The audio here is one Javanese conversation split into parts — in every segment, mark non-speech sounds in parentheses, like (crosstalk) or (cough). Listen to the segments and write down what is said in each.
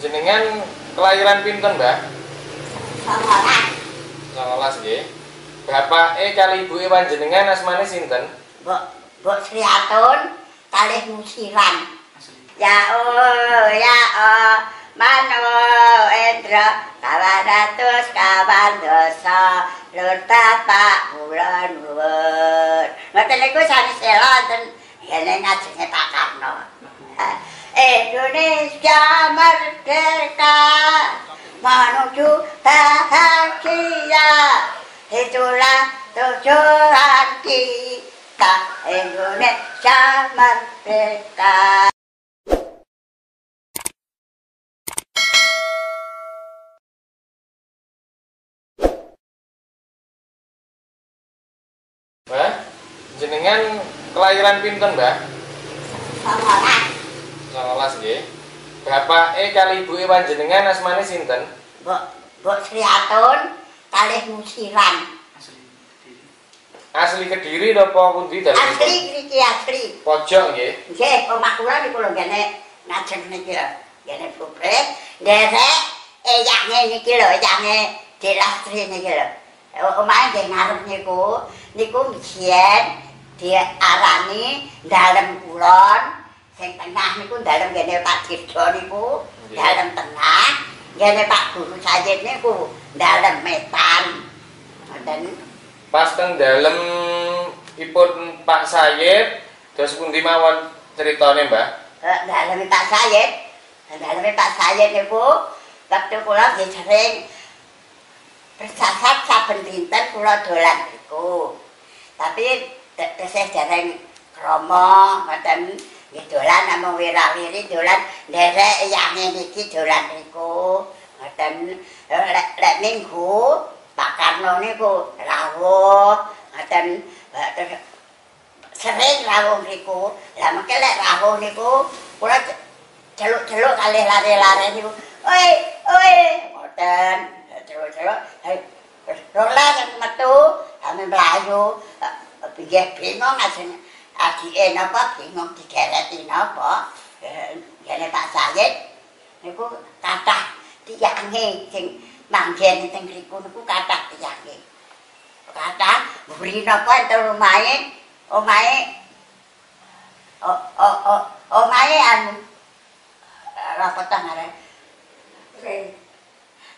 jenengan kelahiran pinten, Mbak? Songolan, 19 nggih. Bapake kali ibuke panjenengan asmane sinten? Mbok Mbok Sri Atun kalih musiran. Ya oh, ya oh, mano endra kawan ratus kawan dosa lur tapak bulan nuwun. Ngoten niku sanes ela ten ngene ngajenge Pak Karno. Indonesia merdeka menuju bahagia itulah tujuan kita Indonesia merdeka Mbak, jenengan kelahiran pinten, Mbak? Songolan 19 nggih. Bapake kali ibuke panjenengan asmane sinten? Mbok Mbok Sri Atun kalih musiran Asli Kediri napa pundi dalem? asli niki asli Pojok nggih. Nggih, omah kula niku lho ngene ngajeng niki lho. Ngene bupret, nderek eyane niki lho, eyane dilastri niki lho. Omahe nggih ngarep niku, niku mbiyen diarani dalem kulon, sing tengah niku dalem ngene Pak Dirjo niku, Nggih. dalem tengah, ngene Pak Guru Sajid niku dalem metan. Ngoten. Pas teng dalem ipun Pak Sayid, terus pundi mawon critane, Mbak? Eh, dalem Pak Sayid, dalem Pak Sayid niku waktu kula nggih sering bersasat saben dinten kula dolan niku. Tapi tesih dereng krama ngoten nggih dolan namung wirawiri dolan nderek yange niki dolan niku. Ngoten Eh, lek minggu Pak Karno niku rawuh ngoten eh, sering rawuh niku. Lah mengke lek rawuh niku kula ce- celuk-celuk kalih lare-lare niku. Oi, oi, ngoten. Celuk-celuk. Hei, Rola metu ame mlayu. Pinggih bingung asine. Adike napa bingung digereti napa? Ngene Pak Sayid niku kathah tiyange sing manggen teng mriku niku kathah tiyange. Kathah mburi napa enten omahe omahe oh oh omahe anu apa ta ngare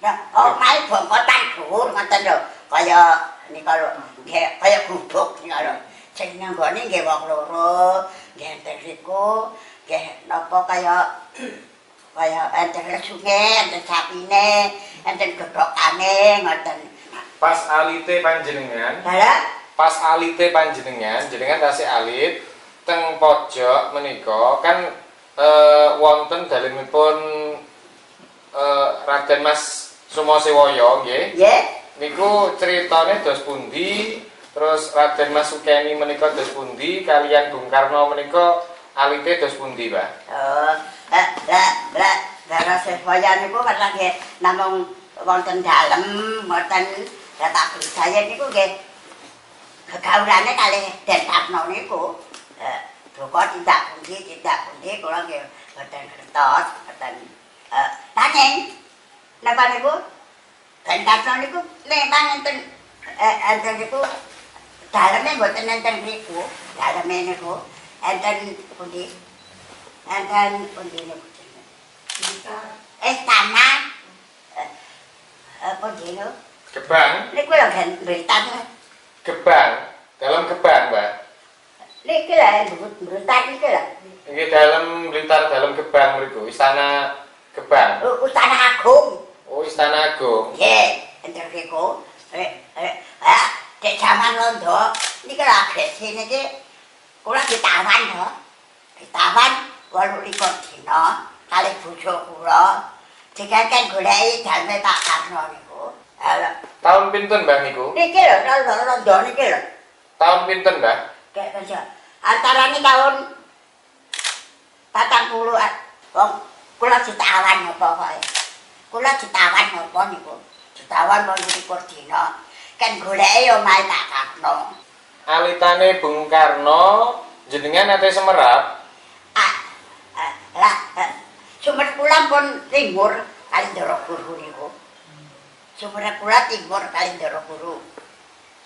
Nah, omahe bongkotan dhuwur ngoten lho. Kaya nika lho, kaya gubuk nika lho. Sing nanggone nggih wong loro, nggih enten riku, nggih napa kaya (clears throat) kaya enten sungai, enten sapine, enten gedhokane ngoten. Pas alite panjenengan, Lah pas alite panjenengan, jenengan tasih alit teng pojok menika kan eh, wonten dalemipun eh, Raden Mas Sumosewaya nggih. nggih Niku ceritane dos pundi, terus Raden Mas Sukeni menika dos pundi, kalian Bung Karno menika alite dos pundi, Pak? Oh, lah lah darah sepoya niku karena nggih namung wonten dalem wonten Guru saya niku nggih kegaulane kalih Den Karno niku. Eh, duka tidak pundi tidak pundi kula nggih boten kertos boten eh nanging napa niku Den Karno niku memang enten eh enten niku daleme boten enten niku daleme niku enten pundi enten pundi niku Istana eh, eh, pundi niku Gebang, niku lho kan beritane gebang, dalam gebang, Mbak. Niki lah, berutan niki lah. Nggih dalam Blitar dalam gebang mriku, istana gebang. Utana Agung. Oh, istana agung. Nggih, enten riku. Eh, eh, ah, di zaman londo, niki lah agresi niki kula ditawan lho. Ditawan walu likur dina kali bojo kula. Dikeken goleki dalme Pak Karno niku. Ala, Tahun pinten, Mbak niku? niki lho, londo londo niki lho. Tahun pinten, Mbak? Kayak kerja. Antaranya tahun patang puluh, wong kula ditawan apa kok Kula ditawan apa niku? Ditawan mau likur dina. Kan goleki omahe tak Karno. Alitane Bung Karno jenengan ate semerap. Ah, ah, lah, eh, Sumber kula pun timur kali Ndara Guru niku. Sumber kula timur kali Ndara Guru.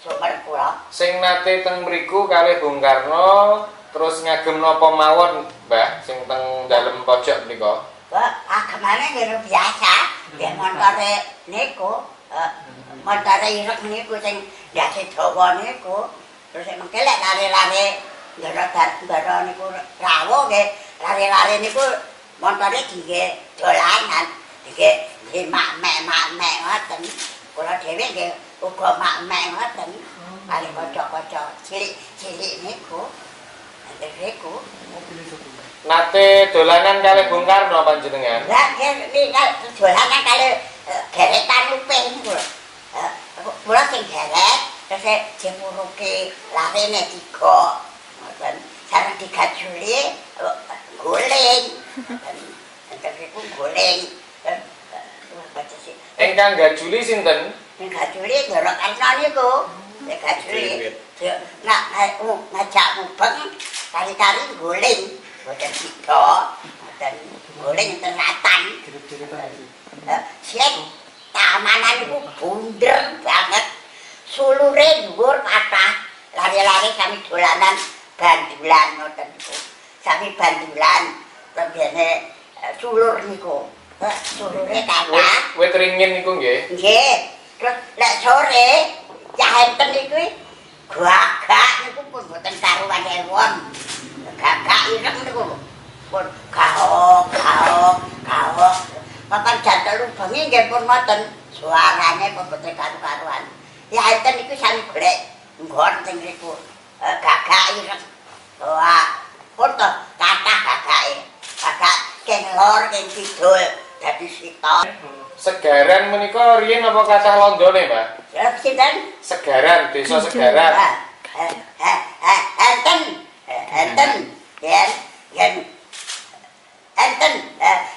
Sumber kula. Sing nate teng mriku kalih Bung Karno terus ngagem napa mawon, Mbah, sing teng dalem pojok menika? Kok agemane kira biasa, ya montore niku, montore irek niku sing biasa Jawa niku. Terus mengke lek lare-lare Ndara Ndara niku rawuh nggih, lare-lare niku montore dige dolanan dige dige mak-mek mak-mek ngoten kula dhewe nggih uga mak-mek ngoten kali kanca-kanca cilik-cilik niku niku Nate dolanan kalih Bung Karno panjenengan. lah nggih dolanan kali geretan upih niku kula sing geret terus jemuruke larene tiga ngoten sareng digajuli guling Entekiku guling. Engkang gajuli sinten? Ning gajuli ndara karna niku. Nek gajuli nak ngajak mubeng kari-kari guling. Boten sida. Boten guling tenatan. Sing tamanan niku bunder banget. Sulure dhuwur kathah. Lari-lari kami dolanan bandulan ngoten niku. Sami bandulan. Lembene sulur niku. Sulure kathah. Wit ringin niku nggih. Nggih. Terus lek sore ya enten niku gagak niku pun boten karuan ewon. Gagak ireng niku. Pun kaok, kaok, kaok. Papan jantel bengi nggih pun ngoten. Suarane pun boten karu-karuan. Ya enten niku sami golek nggon sing niku. Gagak ireng. Wah, pun to kathah gagake. Gagak kelor keng kidul dadi sita. Segaran menika riyen apa kathah londone, Mbak? Ya sinten? Segaran, desa Segaran. Eh, eh, eh, enten, enten, yen, yen, enten,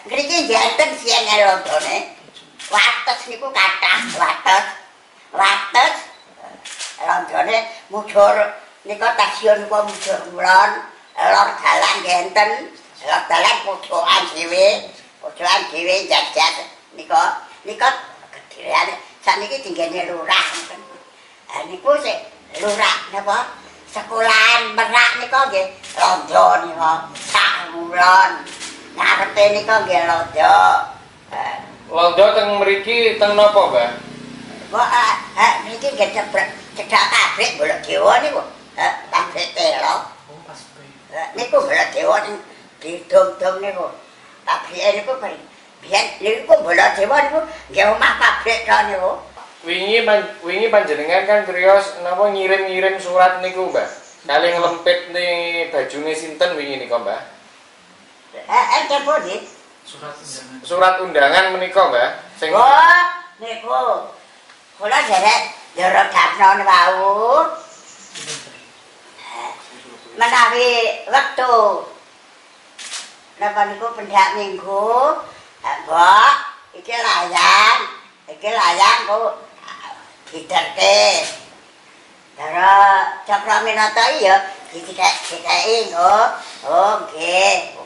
ngriki nggih enten sing londone. Wates niku kathah wates. Wates londone mujur nika stasiun kok mujur kulon, lor dalan enten, lor dalan pojokan dhewe, pojokan dhewe jajak nika nika gedheane saniki dinggene lurah. Ah niku sik lurah napa? Sekolahan merak nika nggih londo nika sak wulan. Ngarepe nika nggih londo. Londo teng mriki teng napa, Mbak? Kok ah ah niki nggih cebrek cedak pabrik bolak dewa niku. Eh pabrik telo. Niku bolak dewa ning didom-dom niku. Pabrik niku paling biyen niku bola dewa niku nggih omah pabrik to niku. Wingi wingi panjenengan kan krios napa ngirim-ngirim surat niku, Mbak. Kali nglempit nih bajune sinten wingi nika, Mbak? Eh pundi? surat undangan. Surat undangan menika, Mbak. Sing Oh, niku. Kula derek Ndara Karno wau. Menawi wektu. Napa niku pendak minggu? Mbok iki layan iki layan ku diterke. Dara Cakra Minata iya dikek dikeki nggo oh nggih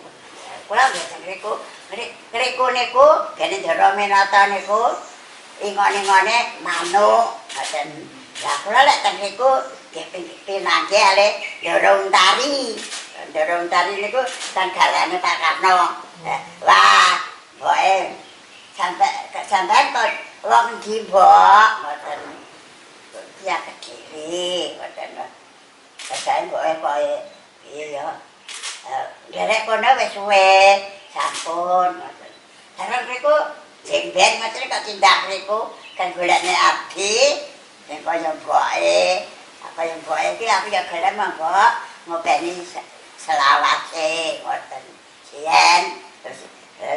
kula nggih ngriku ngriku niku gene Dara Minata niku ingon-ingone manuk ngoten lah kula lek teng niku nggih pinangge ale Dara Untari Dara Untari niku kan galane Pak Karno. Wah boe sampai sampai kok wong ndi mbok ngoten. Ya kediri ngoten. Kasae kok kok iya derek kono wis suwe. Sampun Sareng niku sing ben ngoten kok tindak niku kan golekne abdi sing kaya mboke apa yang mboke iki aku ya gelem mbok ngopeni selawase ngoten. Yen terus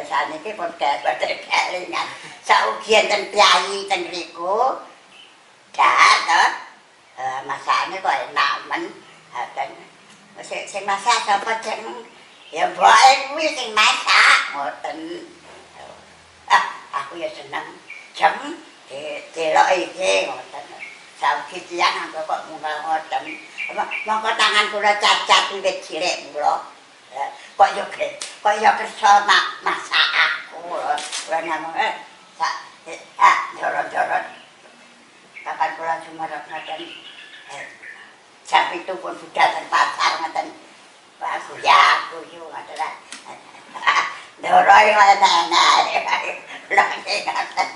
saniki pun kabar kelingan saugian ten piyai ten riku dak masakne kok enak men. Dan sing sing masak sapa cek ya mboke kuwi sing masak ngoten aku ya seneng jam delok iki ngoten saugi tiyang aku kok munggah ngoten mongko tangan kula cacat wiwit cilik kula kok yo kok yo kersa mak masak kula namung eh sak ah jorot-jorot. Kapan kula sumerep ngoten. Eh, jam itu pun sudah pasar ngoten. Pak ya kuyu (laughs) ngoten. Doro iki enak. Lah ngoten.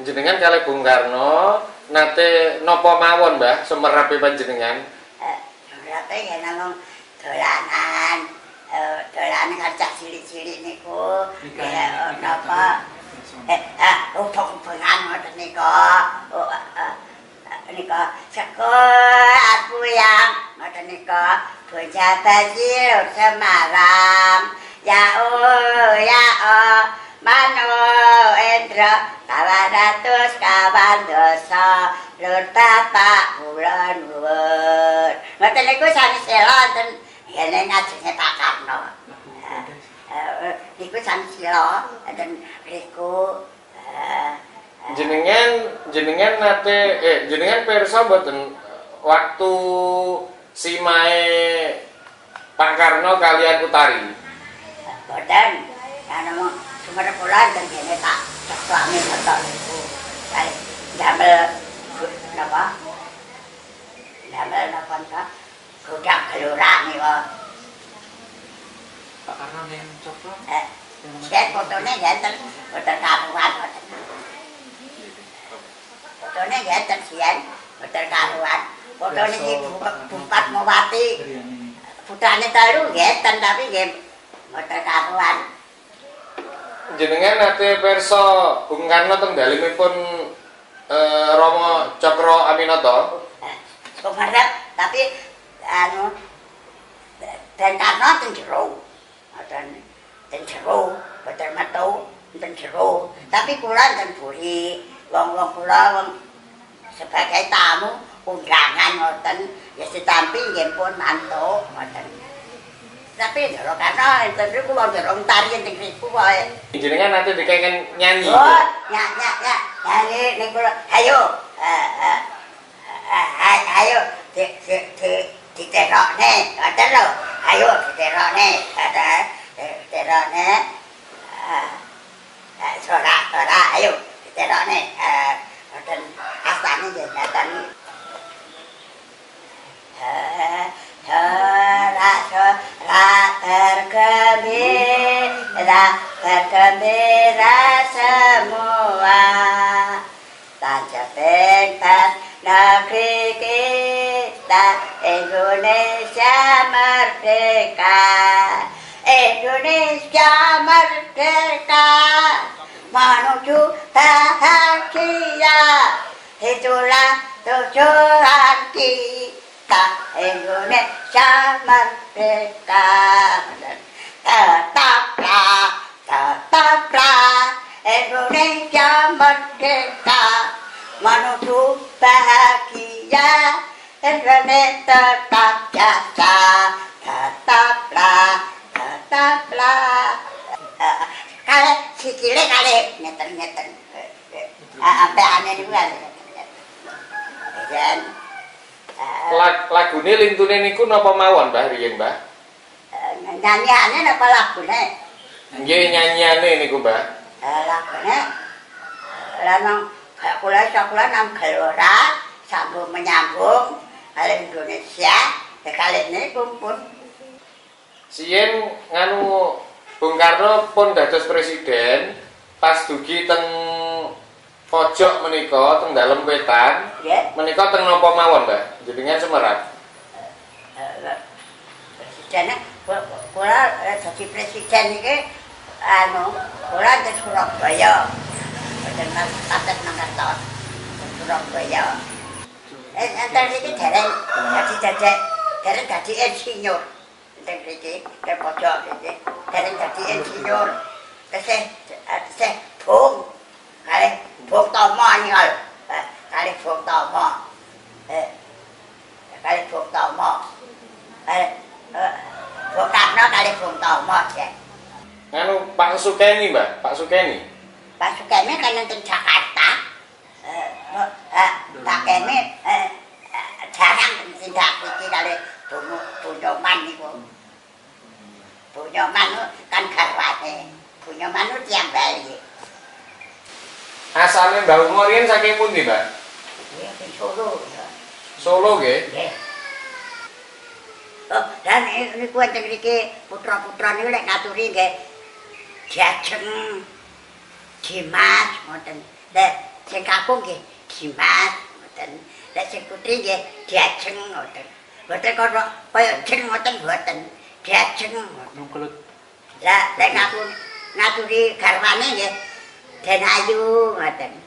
Jenengan kali Bung Karno nate nopo mawon, Mbah, sumerape panjenengan? Eh, berapa ya namung dolanan. Eh, dolanan kacak cilik-cilik niku. Ya ono apa? Eh, ah, ubung-ubungan ngoten nika. Nika sekolah aku yang ngoten nika bocah basil Semarang. Ya oh, ya oh. Mano Endra kawan ratus kawan dosa lur bapak bulan nuwun. Ngoten niku sami sela wonten ngene ngajenge Pak Karno. Eh, eh, Niku sela wonten mriku eh, eh, Jenengan jenengan nate eh jenengan pirsa mboten waktu simae Pak Karno kalian Utari. Boten, ana mong sumer kula dan kene tak tak suami betul niku. Kali damel napa? Damel napa ta? Gudang kelurahan niku. Pak Karno yang coklat. Eh, saya fotone ngeten, foto karuan ngoten. Fotone ngeten sian, foto karuan. Fotone iki Bupat Mawati. Putrane telu ngeten tapi nggih foto karuan. Jenengan nate pirsa Bung Karno teng dalemipun eh, Romo Cokro Aminoto. Sumerep tapi anu dan karena ten jero. Ngoten ten jero, boten metu ten jero. Tapi kula ten buri, wong-wong kula wong sebagai tamu undangan ngoten ya sitampi nggih pun mantuk ngoten. Tapi jero karena enten niku wong jero tarian teng riku wae. Jenengan nate dikengen nyanyi. Oh, ya ya ya. Nyanyi niku ayo. Eh eh eh, ayo di di di diterokne, ngoten lho. Ayo diterokne, ada diterokne. Sorak sorak ayo diterokne. Pakistani देता कभी कबेरा कबेरा समोआ ताज पेट नखी के ता इंडोनेशिया मर्फेका इंडोनेशिया मर्फेका मानो चू था था किया Itulah tujuan kita Indonesia merdeka Tetaplah, tetaplah Indonesia merdeka Menuju bahagia Indonesia tetap jasa. Tetaplah, tetaplah. Kali sikile kali ngeten-ngeten Sampai aneh juga Dan Lag, lagune lintune niku napa mawon, Mbah riyen, Mbah? nyanyiannya apa lagune? Nggih nyanyiane niku, Mbah. Eh, lagune lanang kayak kula sekolah nang gelora sambung menyambung kali Indonesia ya kali ini kumpul Sien nganu Bung Karno pun dados presiden pas dugi teng pojok menika teng dalem wetan. Ya menika teng napa mawon, Mbah? Jenengan Semerat. presidennya kula eh, jadi presiden ini anu kula di Surabaya. Dan patet mangertos Surabaya. Eh entar iki dereng dadi dadek dereng dadi insinyur. Enten iki ke pojok iki dereng dadi insinyur. Tesih tesih bung kali bung tomo nyol Eh, kali bung tomo eh kali bung tomo eh eh, bung Karno kali bung tomo ya Nganu Pak Sukeni, Mbah, Pak Sukeni. Pak Sukemi kan nonton Jakarta. Eh, eh, Pak Kemi eh, eh, jarang tindak iki kali bunyo bunyoman niku. Bunyoman kan garwane. Bunyoman itu tiang Bali. Asale Mbak Umur riyen saking pundi, Mbak? Ya, di Solo. ya. Solo nggih. Nggih. Oh, dan niku wonten mriki putra-putra niku lek ngaturi nggih Jajeng Dimas ngoten. Lek sing kakung nggih Dimas ngoten. Lek sing putri nggih Jajeng ngoten. Mboten kaya kaya jeng ngoten mboten. Jajeng ngoten. Nungkelut. Lah lek ngaku ngaturi garwane nggih Den Ayu ngoten.